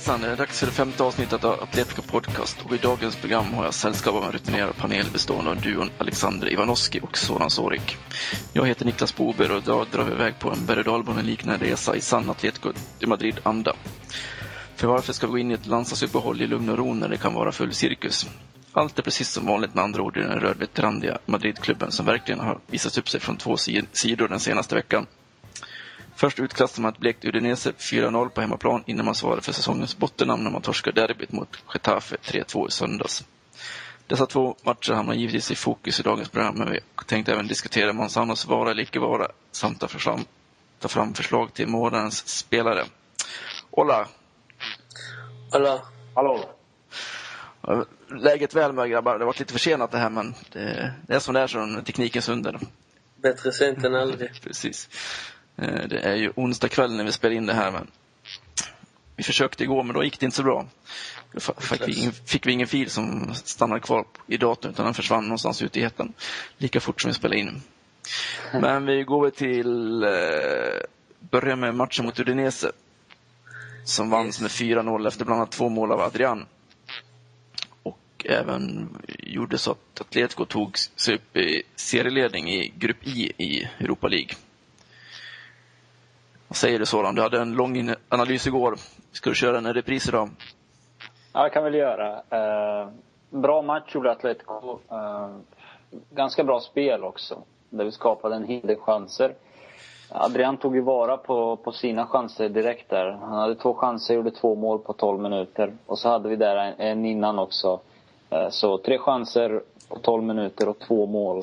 Hejsan, det är dags för det femte avsnittet av Atletica Podcast och i dagens program har jag sällskap av en rutinerad panel bestående av duon Alexander Ivanoski och Soran Sorik. Jag heter Niklas Bober och idag drar vi iväg på en berg och liknande resa i sann Atletico de Madrid-anda. För varför ska vi gå in i ett landslagsuppehåll i lugn och ro när det kan vara full cirkus? Allt är precis som vanligt med andra ord i den rödvittrandiga Madridklubben som verkligen har visat upp sig från två sidor den senaste veckan. Först utkastade man ett blekt Udinese 4-0 på hemmaplan innan man svarade för säsongens bottennamn när man torskade derbyt mot Getafe 3-2 i söndags. Dessa två matcher hamnar givetvis i fokus i dagens program, men vi tänkte även diskutera Manzanos vara eller icke vara samt ta fram, ta fram förslag till månadens spelare. Hola! Hola! Hallå! Läget väl med grabbar? Det har varit lite försenat det här, men det, det är som det är som teknikens under. Bättre sent än aldrig. Precis. Eh, det är ju onsdag kväll när vi spelar in det här, men vi försökte igår, men då gick det inte så bra. Då fick vi ingen, fick vi ingen fil som stannade kvar i datorn, utan den försvann någonstans ute i etern. Lika fort som vi spelade in. Men vi går till, eh, börjar med matchen mot Udinese. Som vanns med 4-0 efter bland annat två mål av Adrian. Och även gjorde så att Atletico tog sig upp i serieledning i Grupp I i Europa League. Vad säger du Soran? Du hade en lång analys igår. Ska du köra en repris idag? Ja, det kan väl göra. Eh, bra match gjorde Atletico. Eh, ganska bra spel också. Där vi skapade en hel del chanser. Adrian tog ju vara på, på sina chanser direkt där. Han hade två chanser, gjorde två mål på 12 minuter. Och så hade vi där en, en innan också. Eh, så tre chanser på 12 minuter och två mål.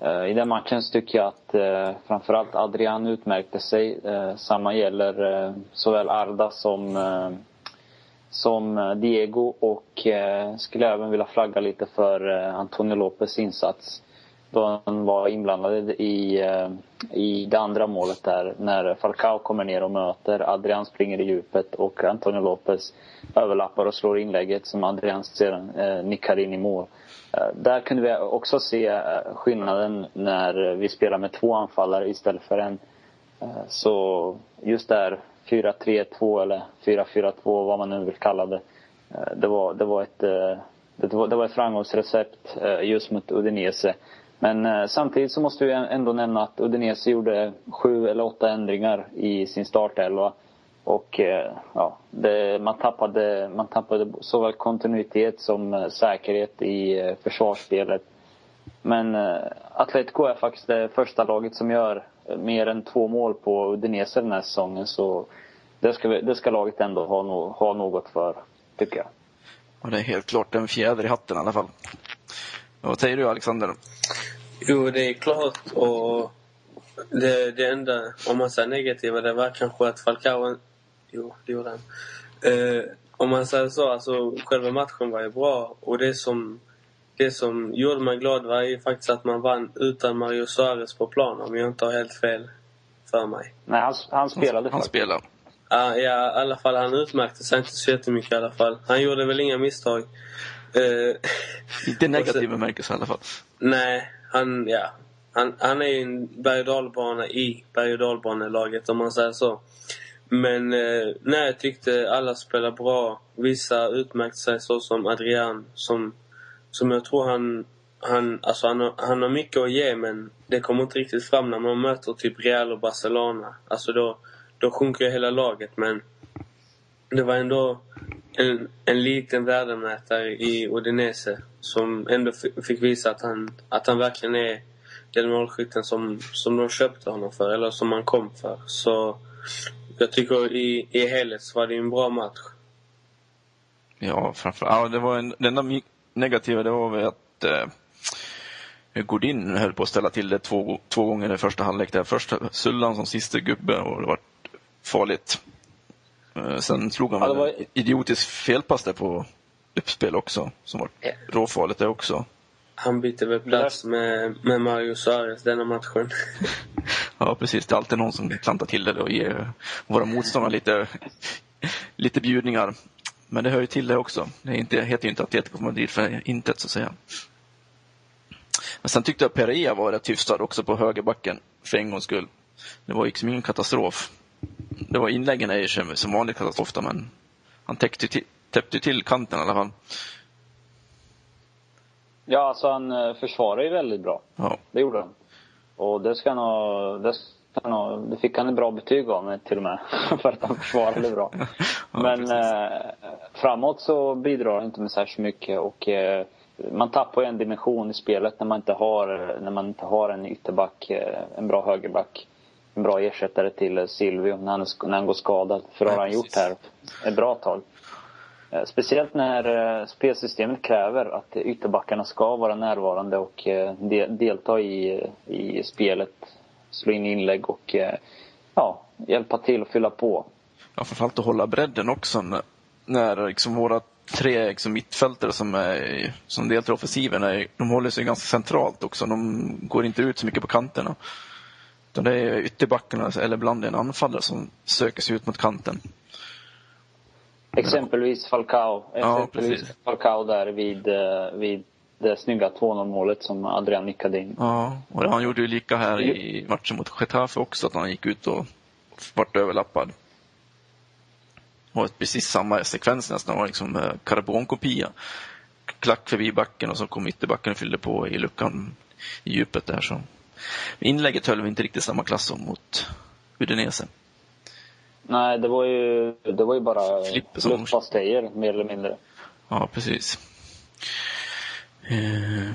Eh, I den matchen så tycker jag att eh, framförallt Adrian utmärkte sig. Eh, samma gäller eh, såväl Arda som, eh, som Diego och eh, skulle även vilja flagga lite för Antonio Lopez insats. Då han var inblandad i, eh, i det andra målet där när Falcao kommer ner och möter. Adrian springer i djupet och Antonio Lopez överlappar och slår inlägget som Adrian sedan eh, nickar in i mål. Eh, där kunde vi också se eh, skillnaden när vi spelar med två anfallare istället för en. Eh, så just där 4-3-2 eller 4-4-2 vad man nu vill kalla det. Det var, det var ett det var, det var ett framgångsrecept just mot Udinese. Men eh, samtidigt så måste vi ändå nämna att Udinese gjorde sju eller åtta ändringar i sin startelva. Och eh, ja, det, man, tappade, man tappade såväl kontinuitet som eh, säkerhet i eh, försvarsspelet. Men eh, Atletico är faktiskt det första laget som gör eh, mer än två mål på Udinese den här säsongen. Så det ska, det ska laget ändå ha, no, ha något för, tycker jag. Och det är helt klart en fjäder i hatten i alla fall. Vad säger du Alexander? Jo, det är klart och det, det enda, om man säger negativa, det var kanske att Falcao Jo, det gjorde han. Eh, om man säger så, alltså själva matchen var ju bra och det som, det som gjorde mig glad var ju faktiskt att man vann utan Mario Suarez på plan om jag inte har helt fel för mig. Nej, han, han spelade Han, han spelade. Ah, ja, i alla fall. Han utmärkte sig inte så jättemycket i alla fall. Han gjorde väl inga misstag. Eh, inte negativ bemärkelse i alla fall. Nej, han, ja. Han, han är en berg och dalbana i berg och dalbanelaget om man säger så. Men eh, nej, jag tyckte alla spelade bra. Vissa utmärkte sig så som Adrian som, som jag tror han, han, alltså han, har, han har mycket att ge men det kommer inte riktigt fram när man möter typ Real och Barcelona. Alltså då, då sjunker hela laget men det var ändå en, en liten värdemätare i Udinese som ändå fick visa att han, att han verkligen är den målskytten som, som de köpte honom för, eller som han kom för. Så jag tycker i, i helhet så var det en bra match. Ja, framför, ja det var en, det enda negativa det var väl att eh, Godin höll på att ställa till det två, två gånger i första halvlek. Där. Först Sullan som sista gubbe och det var farligt. Eh, sen slog han ja, var... idiotisk felpass där på uppspel också, som var råfarligt det också. Han bytte väl plats med, med Mario Suarez denna matchen. Ja, precis. Det är alltid någon som klantar till det och ger våra motståndare lite, lite bjudningar. Men det hör ju till det också. Det är inte, heter ju inte Atletico Madrid för intet, så att säga. Men sen tyckte jag Pereira var rätt hyfsad också på högerbacken, för en gångs skull. Det var liksom ingen katastrof. Det var inläggen är ju som- vanligt katastrof, men han täckte till, täppte till kanten i alla fall. Ja, alltså han eh, försvarar ju väldigt bra. Ja, Det gjorde han. Och det ska han ha, det, ska han ha, det fick han ett bra betyg av mig till och med. för att han försvarade bra. Ja, Men eh, framåt så bidrar han inte med särskilt mycket och eh, man tappar ju en dimension i spelet när man inte har, när man inte har en ytterback, eh, en bra högerback. En bra ersättare till eh, Silvio när han, när han går skadad. För det har han gjort här ett bra tag. Eh, Speciellt när eh, spelsystemet kräver att ytterbackarna ska vara närvarande och de, delta i, i spelet. Slå in inlägg och ja, hjälpa till och fylla på. Ja, framförallt att hålla bredden också när, när liksom våra tre liksom mittfältare som, är, som deltar i offensiven, är, de håller sig ganska centralt också. De går inte ut så mycket på kanterna. Utan det är ytterbackarna, eller ibland en anfallare som söker sig ut mot kanten. Exempelvis Falcao. Ja, Exempelvis precis. Falcao där vid, eh, vid det snygga 2-0 målet som Adrian nickade in. Ja, och han gjorde ju lika här i matchen mot Getafe också, att han gick ut och vart överlappad. Och precis samma sekvens nästan, var liksom eh, karbonkopia. Klack förbi backen och så kom ytterbacken och fyllde på i luckan i djupet där. Så. Inlägget höll vi inte riktigt samma klass som mot Udinese. Nej, det var ju, det var ju bara luftpastejer mer eller mindre. Ja, precis. Eh,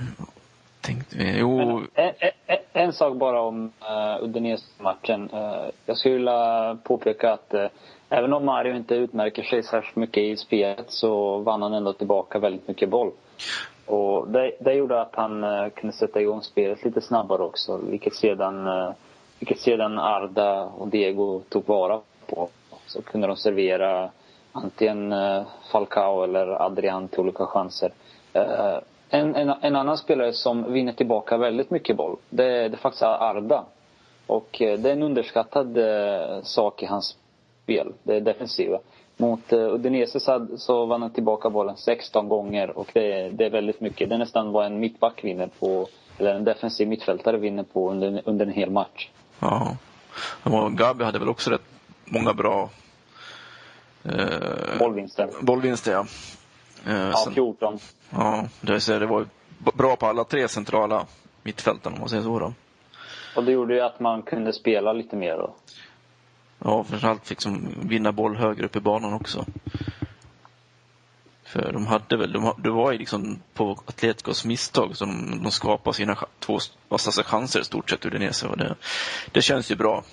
tänkte vi, jo, Men, en, en, en sak bara om uh, Udinese-matchen. Eh, jag skulle vilja påpeka att eh, även om Mario inte utmärker sig särskilt mycket i spelet så vann han ändå tillbaka väldigt mycket boll. Och det, det gjorde att han eh, kunde sätta igång spelet lite snabbare också, vilket sedan, eh, vilket sedan Arda och Diego tog vara på. Så kunde de servera antingen eh, Falcao eller Adrian till olika chanser. En, en, en annan spelare som vinner tillbaka väldigt mycket boll, det, det är faktiskt Arda. Och det är en underskattad sak i hans spel, det defensiva. Mot uh, Udinese så, vann han tillbaka bollen 16 gånger och det, är- det är väldigt mycket. Det är nästan vad en mittback vinner på, eller en defensiv mittfältare vinner på under, under en hel match. ja. Och Gabi hade väl också rätt många bra eh, Bollvinster. bollvinster. Ja. Eh, Ja, sen- 14. Ja, det, vill säga, det var bra på alla tre centrala mittfälten om man säger så. Då. Och det gjorde ju att man kunde spela lite mer då. Ja, framförallt fick som vinna boll högre upp i banan också. För de hade väl, de, det var ju liksom på Atleticos misstag som de, de skapade sina två vassaste chanser i stort sett, Udinese. Och det, det känns ju bra.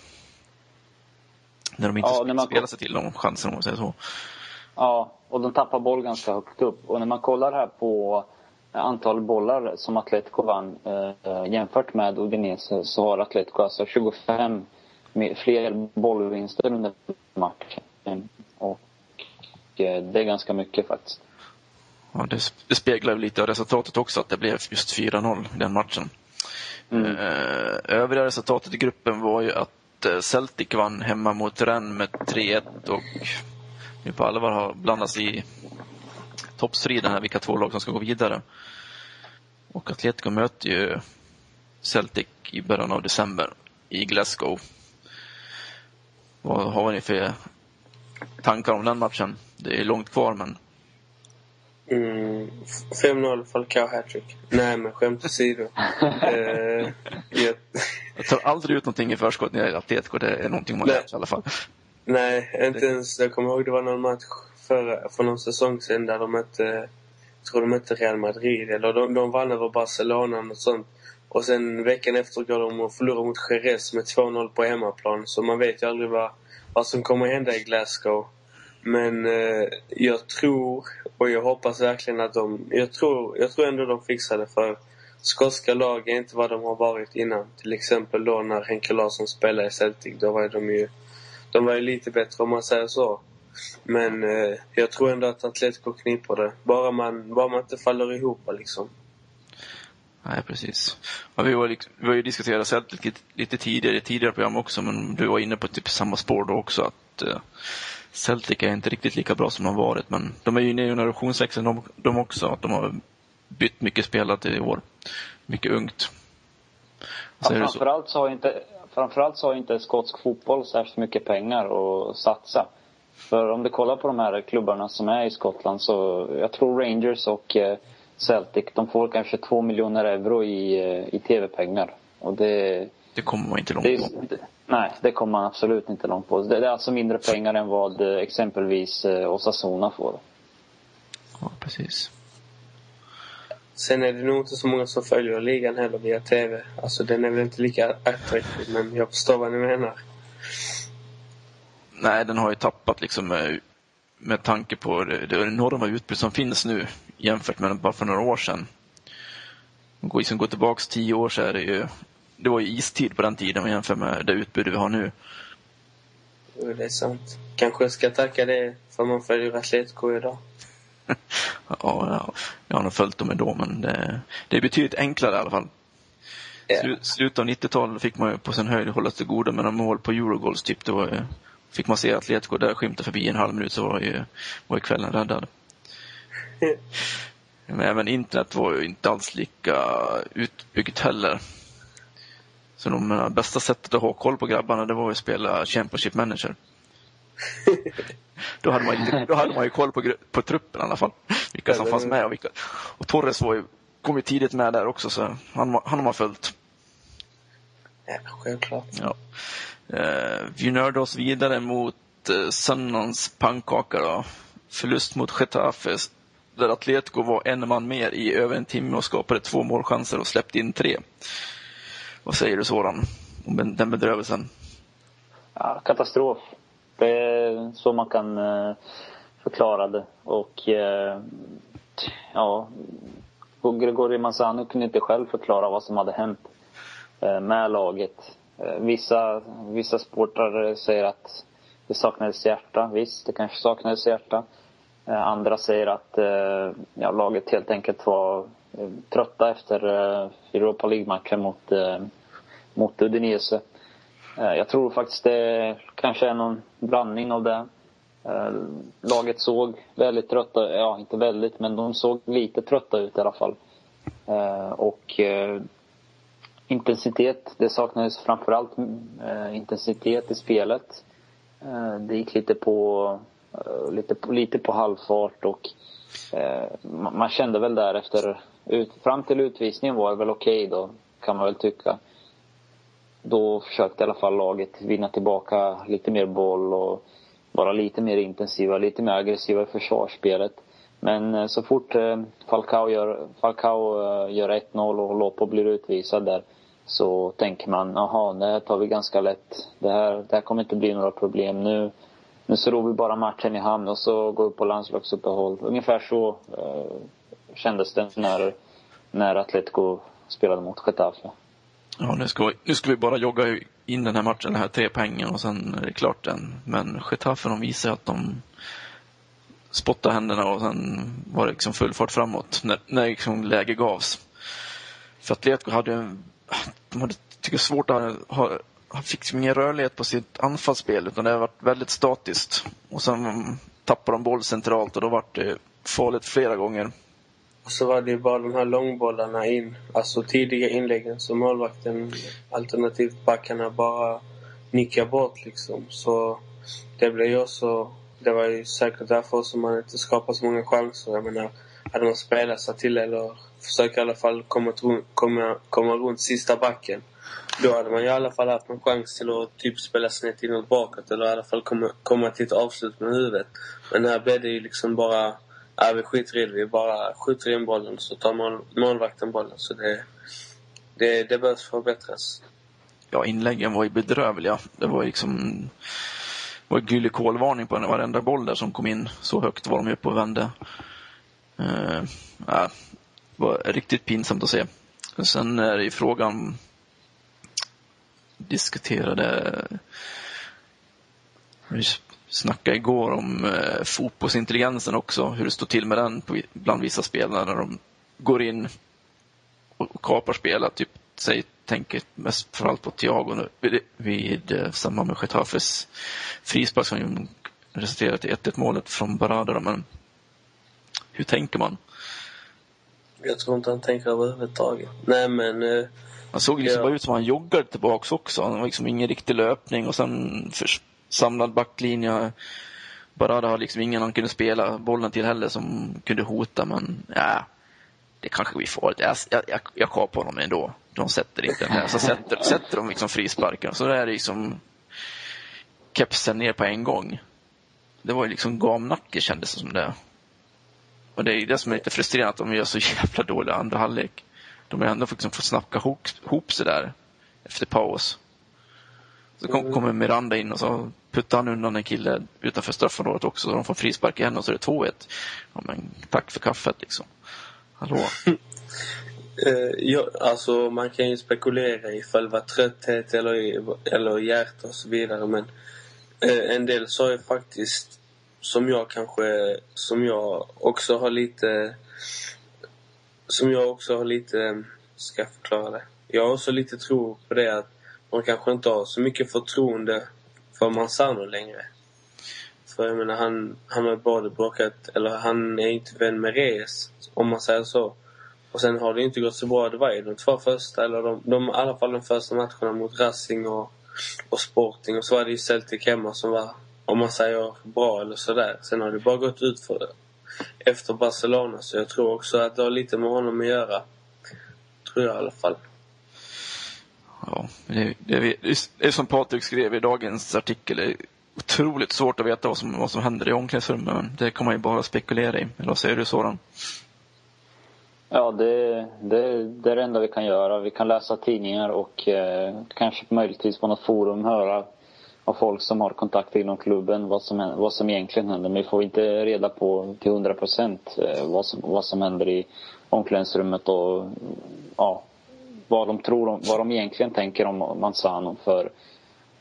När de inte Ja, man- spelar sig till de chanserna om man säger så. Ja, och de tappar boll ganska högt upp. Och när man kollar här på antal bollar som Atletico vann eh, jämfört med Udinese så har Atletico alltså 25 med fler bollvinster under matchen. Och eh, det är ganska mycket faktiskt. Ja, det, speglar ju lite av resultatet också, att det blev just 4-0 i den matchen. Mm. Eh, övriga resultatet i gruppen var ju att eh, Celtic vann hemma mot Rennes med 3-1 och nu på allvar har blandats i toppstriden här, vilka två lag som ska gå vidare. Och Atletico möter ju Celtic i början av december i Glasgow. Vad har ni för tankar om den matchen? Det är långt kvar men Mm, 5-0 Falcao hattrick. Nej, men skämt åsido. eh, jag, Jag tar aldrig ut någonting i förskott när jag är Atletico. Det är någonting man lärt sig i alla fall. nej, inte ens. Jag kommer ihåg det var någon match för, för någon säsong sedan där de mötte, jag tror de mötte Real Madrid. Eller de, de vann över Barcelona och sånt. Och sen veckan efter går de och förlorar mot Jerez med 2-0 på hemmaplan. Så man vet ju aldrig vad, vad som kommer hända i Glasgow. Men eh, jag tror och jag hoppas verkligen att de... Jag tror, jag tror ändå de fixar det för skotska lag är inte vad de har varit innan. Till exempel då när Henke Larsson spelade i Celtic. Då var de ju... De var ju lite bättre om man säger så. Men eh, jag tror ändå att Atletico kniper det. Bara man, bara man inte faller ihop liksom. Nej, precis. Ja, vi, var, vi har ju diskuterat Celtic lite, lite tidigare i tidigare program också, men du var inne på typ samma spår då också. att eh, Celtic är inte riktigt lika bra som de har varit, men de är ju inne i generationsväxeln de, de också. Att de har bytt mycket spelare i år. Mycket ungt. Ja, framförallt, så har inte, framförallt så har inte skotsk fotboll särskilt mycket pengar att satsa. För om du kollar på de här klubbarna som är i Skottland så, jag tror Rangers och eh, Celtic, de får kanske två miljoner euro i, eh, i tv-pengar. Och det... Det kommer man inte långt det, på. Det, nej, det kommer man absolut inte långt på. Det, det är alltså mindre pengar än vad eh, exempelvis Osasuna får. Ja, precis. Sen är det nog inte så många som följer ligan heller via TV. Alltså den är väl inte lika attraktiv, men jag förstår vad ni menar. Nej, den har ju tappat liksom med, med tanke på det, det enorma utbud som finns nu jämfört med bara för några år sedan. Går, liksom, går tillbaks tio år så är det ju, det var ju istid på den tiden om jämför med det utbud vi har nu. Det är sant. Kanske ska tacka det för att man följer Atletico idag. ja, ja, jag har nog följt dem ändå, men det, det är betydligt enklare i alla fall. Yeah. Slutet av 90-talet fick man ju på sin höjd hålla till goda med några mål på Eurogoals, typ. Det var ju, fick man se Atletico där skymta förbi en halv minut så var ju, var ju kvällen räddad. Men även internet var ju inte alls lika utbyggt heller. Så de bästa sättet att ha koll på grabbarna det var att spela Championship Manager. då, hade man ju, då hade man ju koll på, på truppen i alla fall. Vilka som fanns med och vilka. Och Torres var ju, kom ju tidigt med där också så han, han har man följt. Ja, självklart. Ja. Eh, vi nördar oss vidare mot eh, söndagens pannkaka då. Förlust mot Getafe där Atletico var en man mer i över en timme och skapade två målchanser och släppte in tre. Vad säger du Soran om den bedrövelsen? Ja, katastrof. Det är så man kan eh, förklara det. Och eh, ja, Gregorio Manzano kunde inte själv förklara vad som hade hänt eh, med laget. Vissa, vissa sportare säger att det saknades hjärta. Visst, det kanske saknades hjärta. Eh, andra säger att eh, ja, laget helt enkelt var eh, trötta efter Europa League-matchen mot, mot Udinese. Eh, jag tror faktiskt det kanske är någon blandning av det. Eh, laget såg väldigt trötta, ja inte väldigt, men de såg lite trötta ut i alla fall. Eh, och intensitet, det saknades framförallt intensitet i spelet. Det gick lite på, Eh, lite på, lite på halvfart och eh, man kände väl där efter, fram till utvisningen var det väl okej okay då, kan man väl tycka då försökte i alla fall laget vinna tillbaka lite mer boll och vara lite mer intensiva, lite mer aggressiva i försvarsspelet. Men eh, så fort Falcao gör, Falcao gör 1-0 och Lopo blir utvisad där så tänker man, jaha, det här tar vi ganska lätt. Det här, det här kommer inte bli några problem nu. Nu så ror vi bara matchen i hamn och så går vi på landslagsuppehåll. Ungefär så eh, kändes det när, när Atletico spelade mot Getafe. Ja, nu ska, nu ska vi bara jogga in den här matchen, den här tre poängen och sen är det klart den. Men Getafe de visar att de spottade händerna och sen var det liksom full fart framåt när, när liksom läge gavs. För Atletico hade, de hade tycker svårt att ha, han fick liksom ingen rörlighet på sitt anfallsspel utan det har varit väldigt statiskt. Och sen tappade de boll centralt och då var det farligt flera gånger. Och så var det ju bara de här långbollarna in. Alltså tidiga inläggen som målvakten, alternativt backarna, bara nickar bort liksom. Så det blev ju också... Det var ju säkert därför som man inte skapade så många chanser. Jag menar, hade man spelat sig till eller försökt i alla fall komma, komma, komma runt sista backen. Då hade man i alla fall haft en chans till att typ spela snett inåt bakåt eller i alla fall komma, komma till ett avslut med huvudet. Men här blev det ju liksom bara Äh, vi skiter i det. Vi bara skjuter in bollen så tar mål, målvakten bollen. Så det, det, det behövs förbättras. Ja, inläggen var ju bedrövliga. Det var liksom det var gylikolvarning på varenda boll där som kom in. Så högt var de uppe och vände. Uh, ja, det var riktigt pinsamt att se. Sen är det ju frågan diskuterade snackade igår om eh, fotbollsintelligensen också, hur det står till med den på, bland vissa spelare när de går in och, och kapar spelet. Typ, säg, tänker mest framförallt på Thiago nu, vid, vid eh, samband med Getafes frispark som resulterade i 1-1 målet från Barada. Men hur tänker man? Jag tror inte han tänker överhuvudtaget. Nej men... Eh, han såg liksom ja. bara ut som han joggade tillbaks också. Han var liksom ingen riktig löpning och sen samlad backlinje. Barada har liksom ingen han kunde spela bollen till heller som kunde hota men ja, det kanske blir farligt. Jag, jag, jag, jag kapar honom ändå. De sätter inte den här. Så sätter, sätter de liksom frisparken. Så det är liksom kepsen ner på en gång. Det var ju liksom gamnacke kändes det som det. Och det är det som är lite frustrerande, att de gör så jävla dålig andra halvlek. De har ändå liksom fått snacka ihop, ihop sig där efter paus. Så kom, mm. kommer Miranda in och så puttar han undan en kille utanför straffområdet också. Så de får frispark igen och så är det 2-1. Ja, men tack för kaffet liksom. Hallå? Uh, ja, alltså man kan ju spekulera i själva trötthet eller, eller hjärta och så vidare men uh, en del sa ju faktiskt som jag kanske, som jag också har lite som jag också har lite, ska jag förklara det? Jag har också lite tro på det att man kanske inte har så mycket förtroende för Manzano längre. För jag menar, han, han har både bråkat, eller han är inte vän med Reyes, om man säger så. Och sen har det inte gått så bra. Det var ju de två första, eller de, de, i alla fall de första matcherna mot Racing och, och Sporting. Och så var det ju Celtic hemma som var, om man säger bra eller sådär. Sen har det bara gått ut för det. Efter Barcelona. Så jag tror också att det har lite med honom att göra. Tror jag i alla fall. Ja, det, det, det är som Patrik skrev i dagens artikel. Det är otroligt svårt att veta vad som, vad som händer i omklädningsrummet. Det kan man ju bara spekulera i. Eller vad säger du Soran? Ja, det, det, det är det enda vi kan göra. Vi kan läsa tidningar och eh, kanske möjligtvis på något forum höra av folk som har kontakt inom klubben vad som, vad som egentligen händer. Men vi får inte reda på till hundra procent eh, vad, som, vad som händer i omklädningsrummet och ja, vad de tror om, vad de egentligen tänker om Manzano. För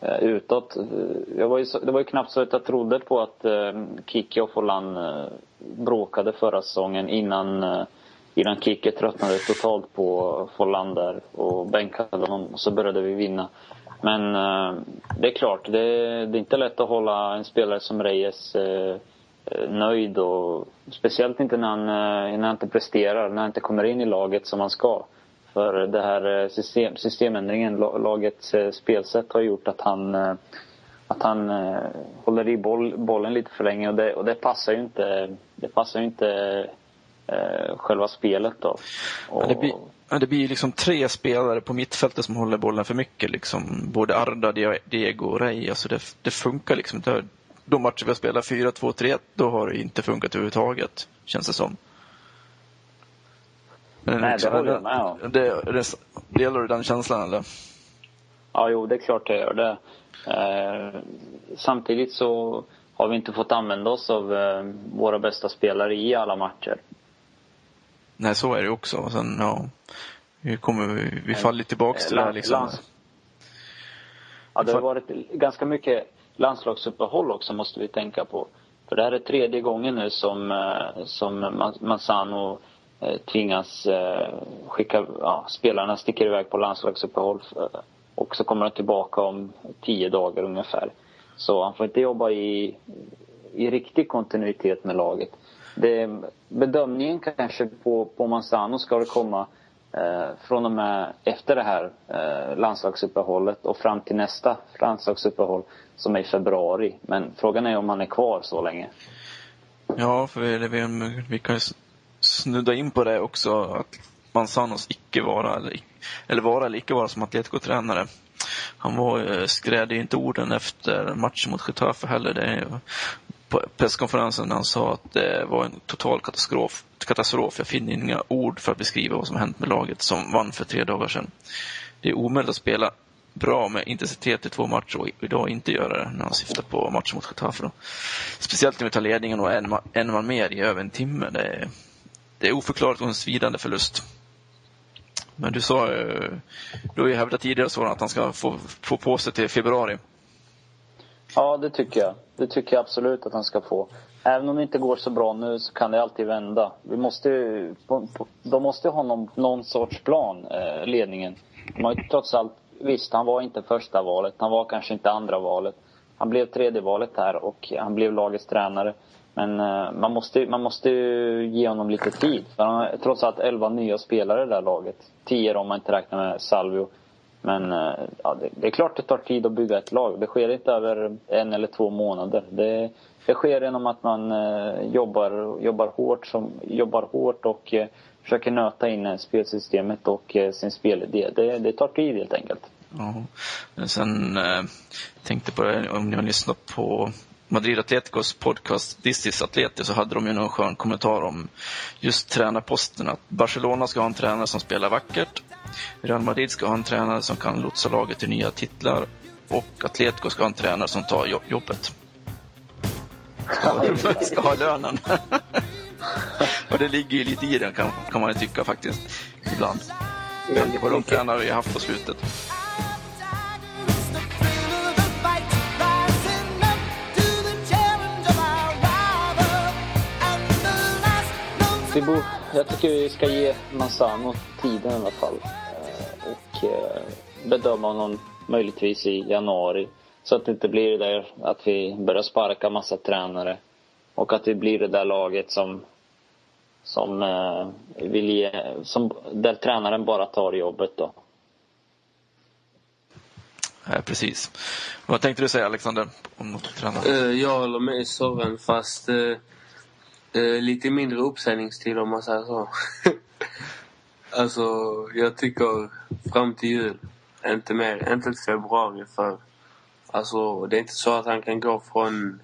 eh, utåt, eh, jag var ju, det var ju knappt så att jag trodde på att eh, Kiki och Follan eh, bråkade förra säsongen innan eh, innan Kike tröttnade totalt på Follan där och bänkade honom och så började vi vinna. Men eh, det är klart, det, är inte lätt att hålla en spelare som Reyes eh, nöjd och speciellt inte när han, eh, när han inte presterar, när han inte kommer in i laget som han ska. För det här system, systemändringen, lagets spelsätt har gjort att han att han håller i boll, bollen lite för länge och det, och det passar ju inte, det passar ju inte själva spelet då. Och... Ja, det, blir, ja, det blir liksom tre spelare på mittfältet som håller bollen för mycket. Liksom. Både Arda, Diego och Rey. Alltså det, det funkar liksom inte. De matcher vi har spelat 4-2-3-1, då har det inte funkat överhuvudtaget. Känns det som. Men Nej, liksom, det håller jag med om. Det, det, delar du den känslan eller? Ja, jo, det är klart jag gör det. Eh, samtidigt så har vi inte fått använda oss av eh, våra bästa spelare i alla matcher. Nej, så är det också. Och sen, ja, vi, kommer, vi, faller tillbaks till det här liksom. Lands... Ja, det har varit ganska mycket landslagsuppehåll också, måste vi tänka på. För det här är tredje gången nu som, eh, som Manzano eh, tvingas eh, skicka, ja, spelarna sticker iväg på landslagsuppehåll och så kommer de tillbaka om tio dagar ungefär. Så han får inte jobba i, i riktig kontinuitet med laget det, bedömningen kanske på, på Manzano ska det komma eh, från och med efter det här eh, landslagsuppehållet och fram till nästa landslagsuppehåll som är i februari. Men frågan är om han är kvar så länge. Ja, för vi, vi, kan ju snudda in på det också att Manzanos icke vara eller, eller vara eller icke vara som Atletico-tränare. Han var, skrädde ju inte orden efter matchen mot Getafe heller. Det presskonferensen när han sa att det var en total katastrof. katastrof. Jag finner inga ord för att beskriva vad som hänt med laget som vann för tre dagar sedan. Det är omöjligt att spela bra med intensitet i två matcher och idag inte göra det när han syftar på matchen mot Getafe. Då. Speciellt när vi tar ledningen och en, en man mer i över en timme. Det är, det är oförklarligt och en svidande förlust. Men du sa, eh, du har ju hävdat tidigare så att han ska få, få på sig till februari. Ja, det tycker jag. Det tycker jag absolut att han ska få. Även om det inte går så bra nu så kan det alltid vända. Vi måste ju, de måste ha någon, någon sorts plan, eh, ledningen. De har ju trots allt, visst han var inte första valet, han var kanske inte andra valet. Han blev tredje valet här och han blev lagets tränare. Men eh, man måste, man måste ge honom lite tid. För han har trots allt elva nya spelare i det där laget. Tio om man inte räknar med Salvio. Men eh, ja, det, det, är klart det tar tid att bygga ett lag. Det sker inte över en eller två månader. Det, det sker genom att man eh, jobbar, jobbar, hårt, som, jobbar hårt och eh, försöker nöta in eh, spelsystemet och eh, sin spelidé. Det, det tar tid helt enkelt. Ja. Sen eh, tänkte på det, om ni har lyssnat på Madrid Atleticos podcast This is Atleti så hade de ju någon skön kommentar om just tränarposten. Att Barcelona ska ha en tränare som spelar vackert. Real Madrid ska ha en tränare som kan lotsa laget till nya titlar. Och Atletico ska ha en tränare som tar jobbet. Ska, ska ha lönen. och det ligger ju lite i det kan, kan man ju tycka faktiskt. Ibland. Väldigt på de tränare vi har haft på slutet. Bor, jag tycker vi ska ge Manzano tiden i alla fall. Eh, och eh, bedöma honom möjligtvis i januari. Så att det inte blir det där att vi börjar sparka massa tränare. Och att vi blir det där laget som, som eh, vill ge, som, där tränaren bara tar jobbet då. Ja, precis. Vad tänkte du säga Alexander om något tränare? Jag håller med Soran fast Eh, lite mindre uppsägningstid om man säger så. alltså, jag tycker fram till jul. Inte mer, inte till februari för alltså det är inte så att han kan gå från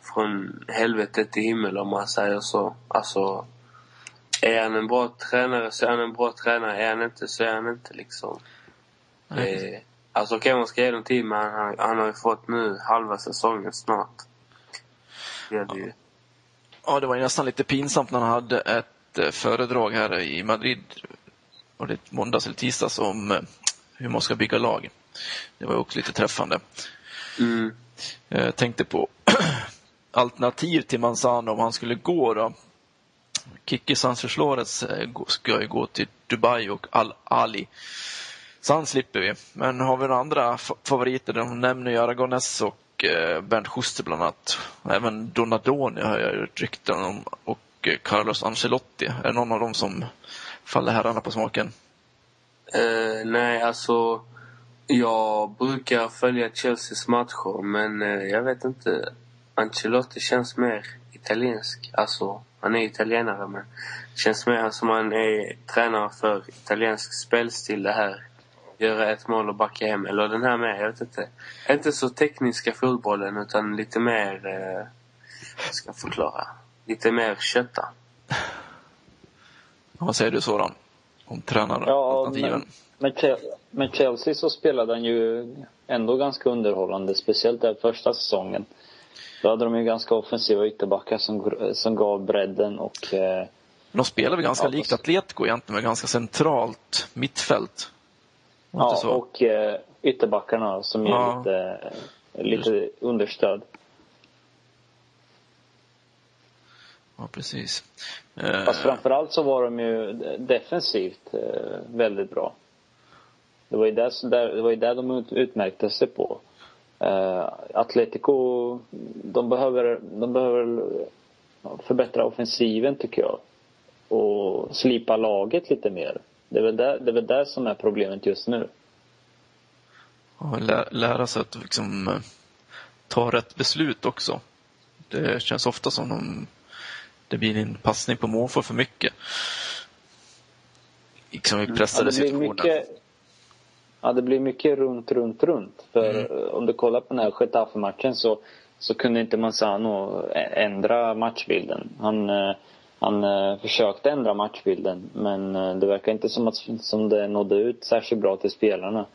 från helvete till himmel om man säger så. Alltså är han en bra tränare så är han en bra tränare. Är han inte så är han inte liksom. Eh, alltså okej okay, man ska ge dem tid men han, han har ju fått nu halva säsongen snart. Det är det ju. Ja, det var nästan lite pinsamt när han hade ett eh, föredrag här i Madrid, var det måndags eller tisdags, om eh, hur man ska bygga lag. Det var också lite träffande. Mm. Jag tänkte på alternativ till Manzano om han skulle gå då. Kikki Sanförslårets eh, ska ju gå till Dubai och Al-Ali. Så han slipper vi. Men har vi några andra favoriter? De nämner ju Aragones och eh, Bernt Schuster bland annat. Även Donadoni har jag hört rykten om och Carlos Ancelotti. Är det någon av dem som faller herrarna på smaken? Uh, nej, alltså jag brukar följa Chelseas matcher men uh, jag vet inte. Ancelotti känns mer italiensk. Alltså, han är italienare men känns mer som han är tränare för italiensk spelstil det här göra ett mål och backa hem. Eller den här med, jag vet inte. Inte så tekniska fotbollen utan lite mer, eh, ska jag förklara, lite mer kötta. Vad säger du Soran? Om tränare ja, men, med, med Chelsea så spelade han ju ändå ganska underhållande, speciellt den första säsongen. Då hade de ju ganska offensiva ytterbackar som, som gav bredden och... Eh, de spelar väl ganska ja, likt Atletico egentligen med ganska centralt mittfält. Ja, så. och eh, ytterbackarna som ger ja. lite, lite understöd. Ja, precis. Fast framförallt så var de ju defensivt eh, väldigt bra. Det var ju där, det var ju där de utmärkte sig på. Uh, Atletico, de behöver, de behöver förbättra offensiven tycker jag. Och slipa laget lite mer. Det är väl där, det är väl där som är problemet just nu. Ja, lä, lära sig att liksom eh, ta rätt beslut också. Det känns ofta som om det blir en passning på måfå för mycket. Liksom i pressade ja, situationer. Mycket, ja, det blir mycket runt, runt, runt. För mm. om du kollar på den här Getafe-matchen så, så kunde inte Manzano ändra matchbilden. Han eh, han eh, försökte ändra matchbilden men eh, det verkar inte som att som det nådde ut särskilt bra till spelarna.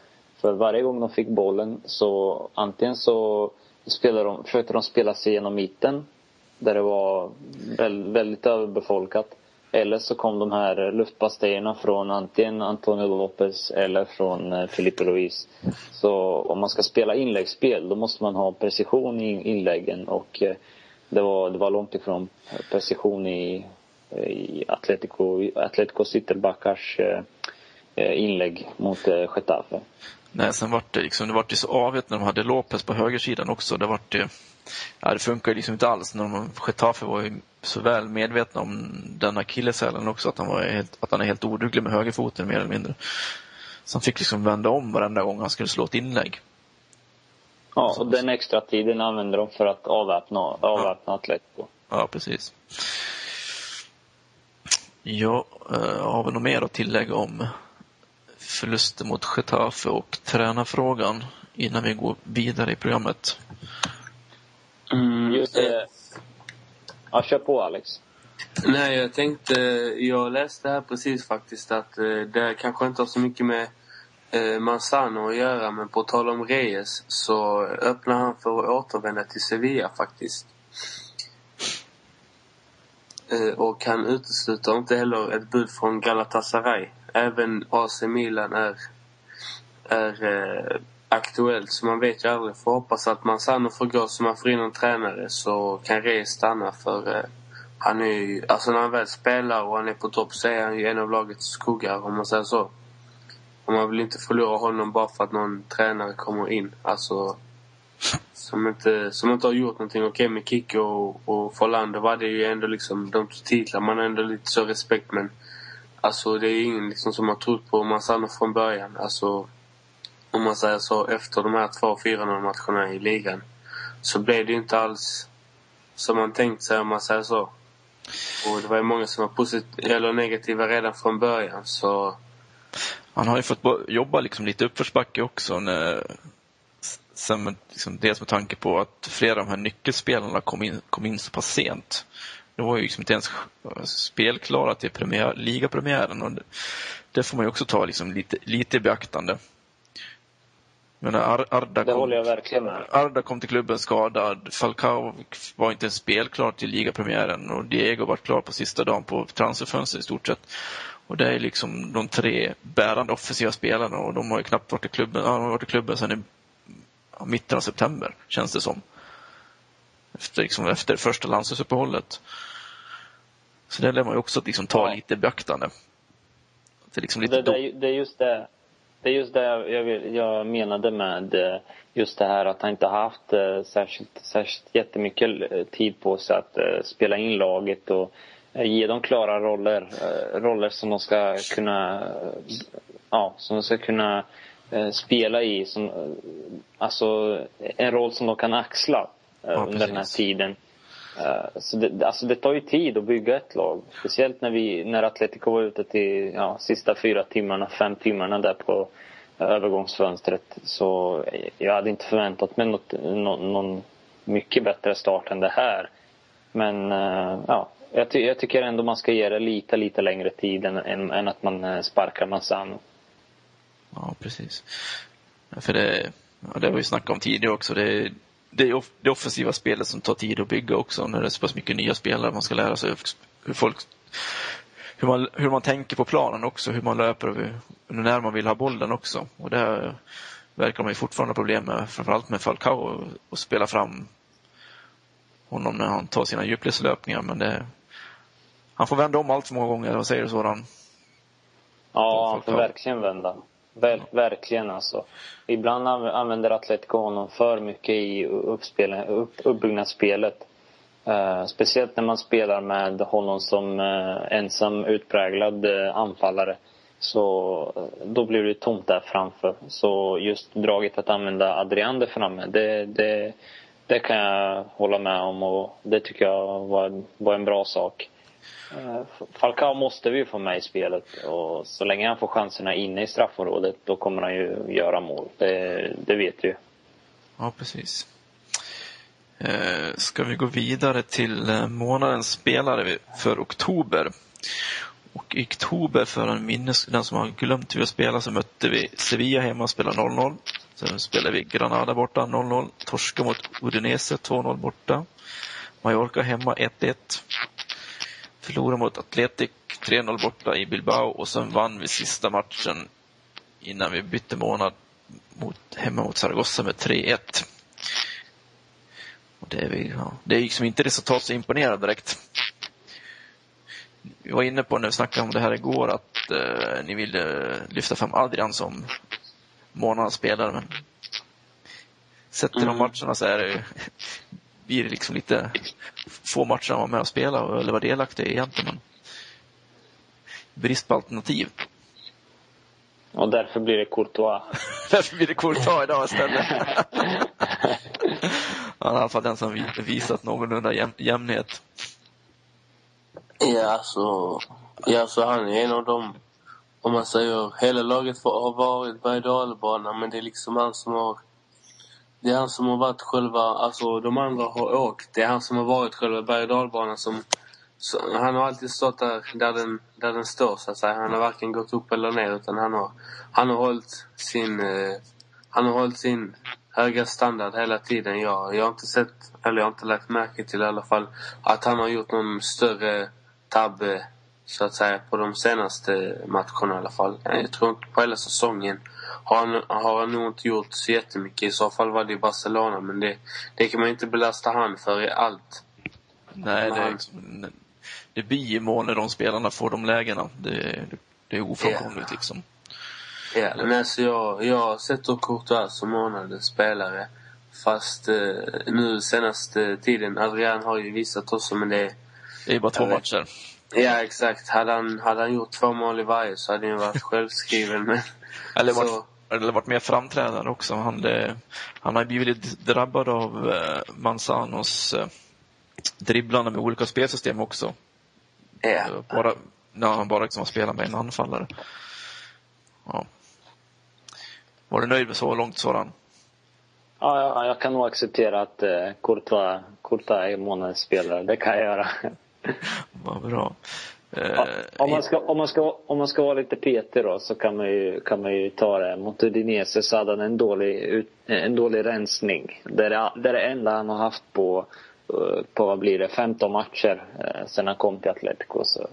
För varje gång de fick bollen så antingen så spelade de, försökte de spela sig genom mitten där det var väldigt, väldigt överbefolkat. Eller så kom de här eh, luftpastejerna från antingen Antonio Lopez eller från eh, Luis. Så om man ska spela inläggsspel då måste man ha precision i inläggen och eh, det var, det var långt ifrån eh, precision i, eh, i Atletico, Atletico ytterbackars eh, inlägg mot Getafe. Nej, sen vart det liksom, det vart ju så avigt när de hade Lopez på högersidan också. Det vart det, ja, det funkar ju liksom inte alls. När de, Getafe var ju så väl medvetna om den akilleshälen också, att han, var helt, att han är helt oduglig med högerfoten mer eller mindre. Så han fick liksom vända om varenda gång han skulle slå ett inlägg. Ja, och den extra tiden använder de för att avväpna, avväpna ja. Atletico. Ja, precis. Ja, äh, har vi något mer att tillägga om förluster mot Getafe och tränarfrågan innan vi går vidare i programmet? Mm, Just det. Ja, kör på Alex. Nej, jag tänkte... Jag läste här precis faktiskt att eh, det kanske inte har så mycket med eh, Manzano att göra men på tal om Reyes så öppnar han för att återvända till Sevilla faktiskt. Eh, och han utesluter inte heller ett bud från Galatasaray även AC Milan är, är eh, aktuellt. Så man vet ju aldrig. Får hoppas att Manzano får gå så man får in en tränare så kan Reyes stanna för eh, han är ju, alltså när han väl spelar och han är på topp så är han ju en av lagets skuggar om man säger så. Och man vill inte förlora honom bara för att någon tränare kommer in. Alltså som inte, som inte har gjort någonting. Okej okay, med Kicke och, och Forlander var det ju ändå liksom, de titlar. Man har ändå lite så respekt men Alltså det är ingen liksom som har trott på Massano från början. Alltså om man säger så efter de här två 4 matcherna i ligan. Så blev det inte alls som man tänkt sig om man säger så. Och det var ju många som var positiva eller negativa redan från början så... Han har ju fått jobba liksom lite uppförsbacke också. När, sen, liksom, dels med tanke på att flera av de här nyckelspelarna kom in, kom in så pass sent. De var ju liksom inte ens spelklara till premiär, ligapremiären och det, det får man ju också ta liksom lite, lite i beaktande. Men Ar Arda, det kom, håller jag verkligen med. Arda kom till klubben skadad. Falcao var inte ens spelklar till ligapremiären och Diego var klar på sista dagen på transferfönstret i stort sett. Och det är liksom de tre bärande offensiva spelarna och de har ju knappt varit i klubben, de har varit i klubben sedan i mitten av september, känns det som. Efter, liksom, efter första landslagsuppehållet. Så det lär man ju också liksom ta lite i beaktande. Det, liksom lite det, det, det, är just det. Det är just det jag, jag menade med eh, just det här att han inte haft eh, särskilt, särskilt jättemycket eh, tid på sig att spela in laget och ge dem klara roller. Roller som de ska kunna, ja, som de ska kunna spela i. Som, alltså en roll som de kan axla ja, under den här tiden. Eh, så det, alltså det tar ju tid att bygga ett lag. Speciellt när, vi, när Atletico var ute till ja, sista fyra timmarna, fem timmarna där på övergångsfönstret. Så jag hade inte förväntat mig något, någon, någon mycket bättre start än det här. Men eh, ja, jag, ty jag, tycker ändå man ska ge det lite, lite längre tid än, än, än att man eh, sparkar Manzano. Ja, precis. För det, ja, det har vi snackat om tidigare också. Det, det är det offensiva spelet som tar tid att bygga också när det är så pass mycket nya spelare. Man ska lära sig hur folk hur man, hur man tänker på planen också, hur man löper och hur, när man vill ha bollen också. Och det verkar man ju fortfarande ha problem med, framförallt med Falcao, att spela fram honom när han tar sina djupledslöpningar. Men det, han får vända om allt för många gånger, vad säger du sådan? Ja, han får verkligen vända. Ver, verkligen alltså. Ibland använder Atletico honom för mycket i upp, uppbyggnadsspelet. Uh, speciellt när man spelar med honom som uh, ensam utpräglad uh, anfallare. Så då blir det tomt där framför. Så just draget att använda Adrian där framme, det, det, det kan jag hålla med om och det tycker jag var, var en bra sak. Falcao måste vi ju få med i spelet och så länge han får chanserna inne i straffområdet då kommer han ju göra mål. Det, det vet vi ju. Ja, precis. Eh, ska vi gå vidare till eh, månadens spelare för oktober. Och i oktober, för en minnes, den som har glömt hur vi spelade, så mötte vi Sevilla hemma och spelade 0-0. Sen spelade vi Granada borta 0-0. Torska mot Udinese 2-0 borta. Mallorca hemma 1-1. Förlorade mot Atletic 3-0 borta i Bilbao och sen vann vi sista matchen innan vi bytte månad mot, hemma mot Zaragoza med 3-1. Och det, är vi, ja, det är liksom inte resultat så imponerande direkt. Vi var inne på när vi snackade om det här igår att eh, ni ville lyfta fram Adrian som månadens spelare. Men sett till mm. de matcherna så är det, blir det liksom lite få matcher han var med och spelade eller var delaktig i egentligen. Men brist på alternativ. Och därför blir det Courtois. därför blir det Courtois idag istället. Han är i alla fall den som visat någorlunda jäm, jämnhet. Ja, alltså, ja, så han är en av dem, om man säger, hela laget har varit berg och men det är liksom han som har det är han som har varit själva, alltså de andra har åkt. Det är han som har varit själva berg och som så, han har alltid stått där, där den, där den står så att säga. Han har varken gått upp eller ner utan han har, han har hållit sin, eh, han har hållit sin höga standard hela tiden. Jag, jag har inte sett, eller jag har inte lagt märke till i alla fall, att han har gjort någon större tabbe så att säga på de senaste matcherna i alla fall. Jag tror inte på hela säsongen har han, har han nog inte gjort så jättemycket. I så fall var det i Barcelona men det, det kan man inte belasta han för i allt. Nej, det, är liksom, det blir ju mål när de spelarna får de lägena. Det, det är ofrånkomligt yeah. liksom. Ja, men alltså jag, jag sätter Courtois som månadens spelare. Fast eh, nu senaste tiden, Adrian har ju visat också men det... Det är bara två matcher. Ja, exakt. Hade han, hade han gjort två mål i varje så hade han varit självskriven. Men, eller, varit, eller varit mer framträdande också. Han, det, han har blivit drabbad av eh, Manzanos eh, dribblande med olika spelsystem också. Ja. Bara, när han bara liksom spelar med en anfallare. Ja. Var du nöjd med så långt Soran? Ja, jag, jag kan nog acceptera att eh, Courtois, Courtois är månadens spelare. Det kan jag göra. Vad bra. Ja, om, man ska, om, man ska, om man ska vara lite petig då så kan man ju, kan man ju ta det. Mot Udinese så hade han en dålig, en dålig rensning. Det är det, är det enda han har haft på, eh, på vad blir det, 15 matcher eh, sen han kom till Atletico. Så,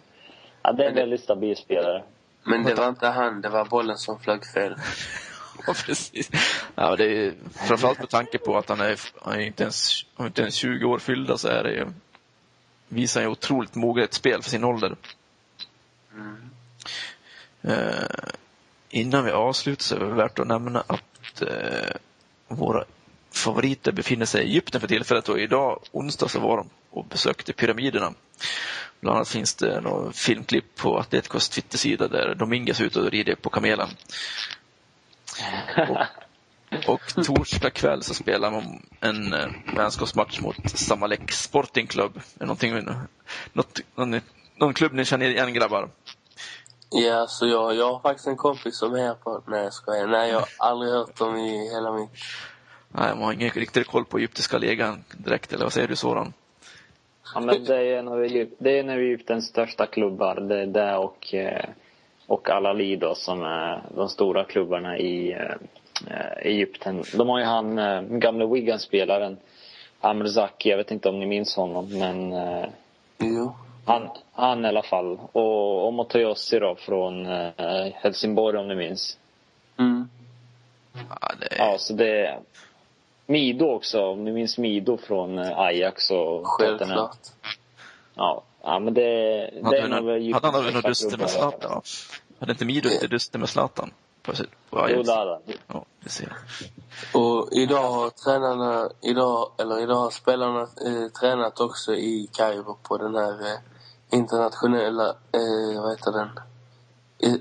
ja, det är en väldigt stabil spelare. Men det var inte han, det var bollen som flög fel. ja, precis. Ja, det är, framförallt med tanke på att han är, han är inte, ens, han är inte ens 20 år fyllda så är det ju visar ju otroligt moget spel för sin ålder. Mm. Eh, innan vi avslutar så är det värt att nämna att eh, våra favoriter befinner sig i Egypten för tillfället och idag onsdag så var de och besökte pyramiderna. Bland annat finns det något filmklipp på Atleticos Twittersida där Dominguez är ute och rider på kamelen. Och och torsdag kväll så spelar man en eh, vänskapsmatch mot Samalek Sporting Club. Är någonting, något, någon, någon klubb ni känner igen grabbar? Ja, så jag, jag har faktiskt en kompis som är här på... Nej, jag skojar. Nej, jag har aldrig hört dem i hela mitt... Nej, man har ingen riktig koll på egyptiska ligan direkt, eller vad säger du Soran? Ja, men det är en av, det är en av Egyptens största klubbar. Det är det och, eh, och Al-Ali då, som är de stora klubbarna i, eh, Egypten. De har ju han, eh, gamle Wigan-spelaren Amr Zaki, jag vet inte om ni minns honom men eh, jo. Han, han i alla fall. Och, och Motoyossi då från eh, Helsingborg om ni minns. Mm. Ja, det ja, så det Mido också, om ni minns Mido från eh, Ajax och Självklart. Ja, ja men det, det är nog Hade han något duster med Zlatan? Hade inte Mido lite duster med Zlatan? På, på Jo, det hade Ja, det ser jag. Och idag har tränarna, idag, eller idag har spelarna eh, tränat också i Kairo på den här eh, internationella, eh, vad heter den?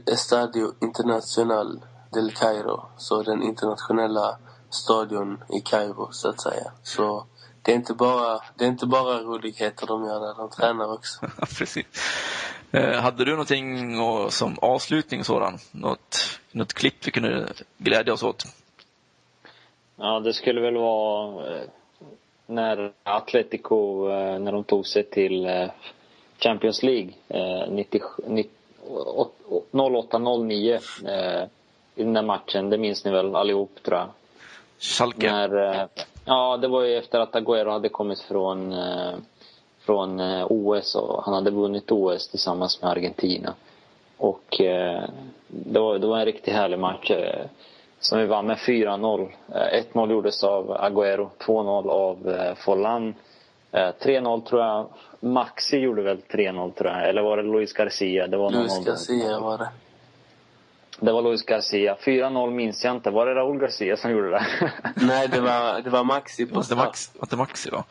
Estadio Internacional del Cairo. Så den internationella stadion i Kairo, så att säga. Så det är inte bara, det är inte bara roligheter de gör där, de tränar också. Precis. Eh, hade du någonting och, som avslutning sådan? Något, något klipp vi kunde glädja oss åt? Ja, det skulle väl vara eh, när Atletico, eh, när de tog sig till Champions League 08-09 i den där matchen. Det minns ni väl allihop tror jag. Schalke? När, ja, det var ju efter att Agüero hade kommit från från eh, OS och han hade vunnit OS tillsammans med Argentina. Och eh, det, var, det var en riktigt härlig match eh, som vi vann med 4-0. Eh, 1-0 gjordes av Agüero, 2-0 av eh, Forlan. Eh, 3-0 tror jag, Maxi gjorde väl 3-0 tror jag, eller var det Luis Garcia? Det var Luis. Garcia var det. Det var Luis Garcia. 4-0 minns jag inte. Var det Raúl Garcia som gjorde det? Nej, det var, det var Maxi på Var det straff. Max, var det Maxi då?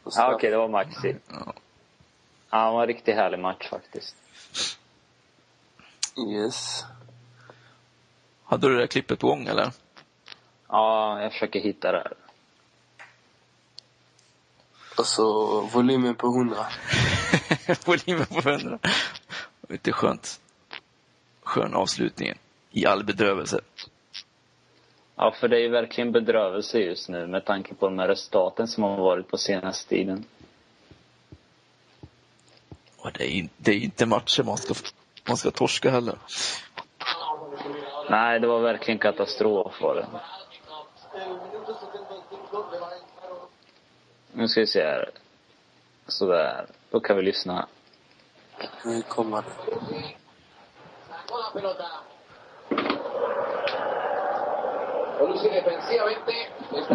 Straff. Ja, okej, det var Maxi. Ja. Ja, det var en riktigt härlig match faktiskt. Yes. Hade du det där klippet på gång eller? Ja, jag försöker hitta det här. Och så volymen på 100. Volymen på 100. Lite skönt. Skön avslutning i all bedrövelse. Ja, för det är ju verkligen bedrövelse just nu med tanke på de här resultaten som har varit på senaste tiden. Och det är, in- det är inte matcher man ska, man ska torska heller. Nej, det var verkligen katastrof var det. Nu ska vi se här. Sådär. Då kan vi lyssna. Nu kommer det.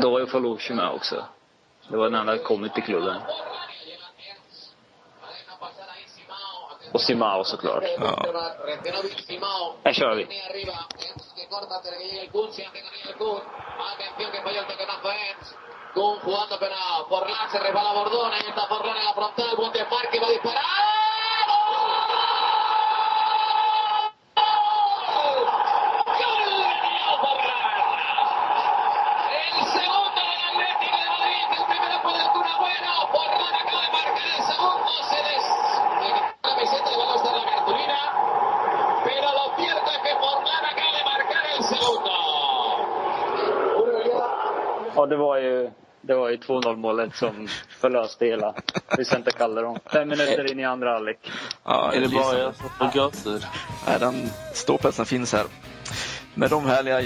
Då var ju Falucci med också. Det var den enda som kommit till klubben. Kun. Atención que falló el toquetazo Enz. Kun jugando pero Forlán se resbala Bordón. Ahí está Forlán en la frontal. Buen desmarque. Va a disparar. 2-0 målet som förlöste hela Vicente Calderon. Fem minuter in i andra halvlek. Ja, Är det bara jag som får gåshud? Nej, den ståplatsen finns här. Med de härliga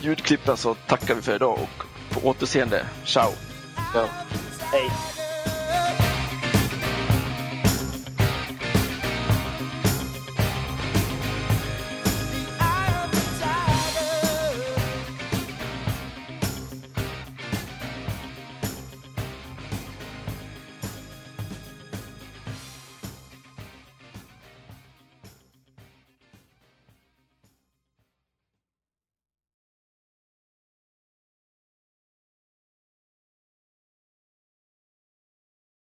ljudklippen så tackar vi för idag och på återseende. Ciao! Ja. Hej!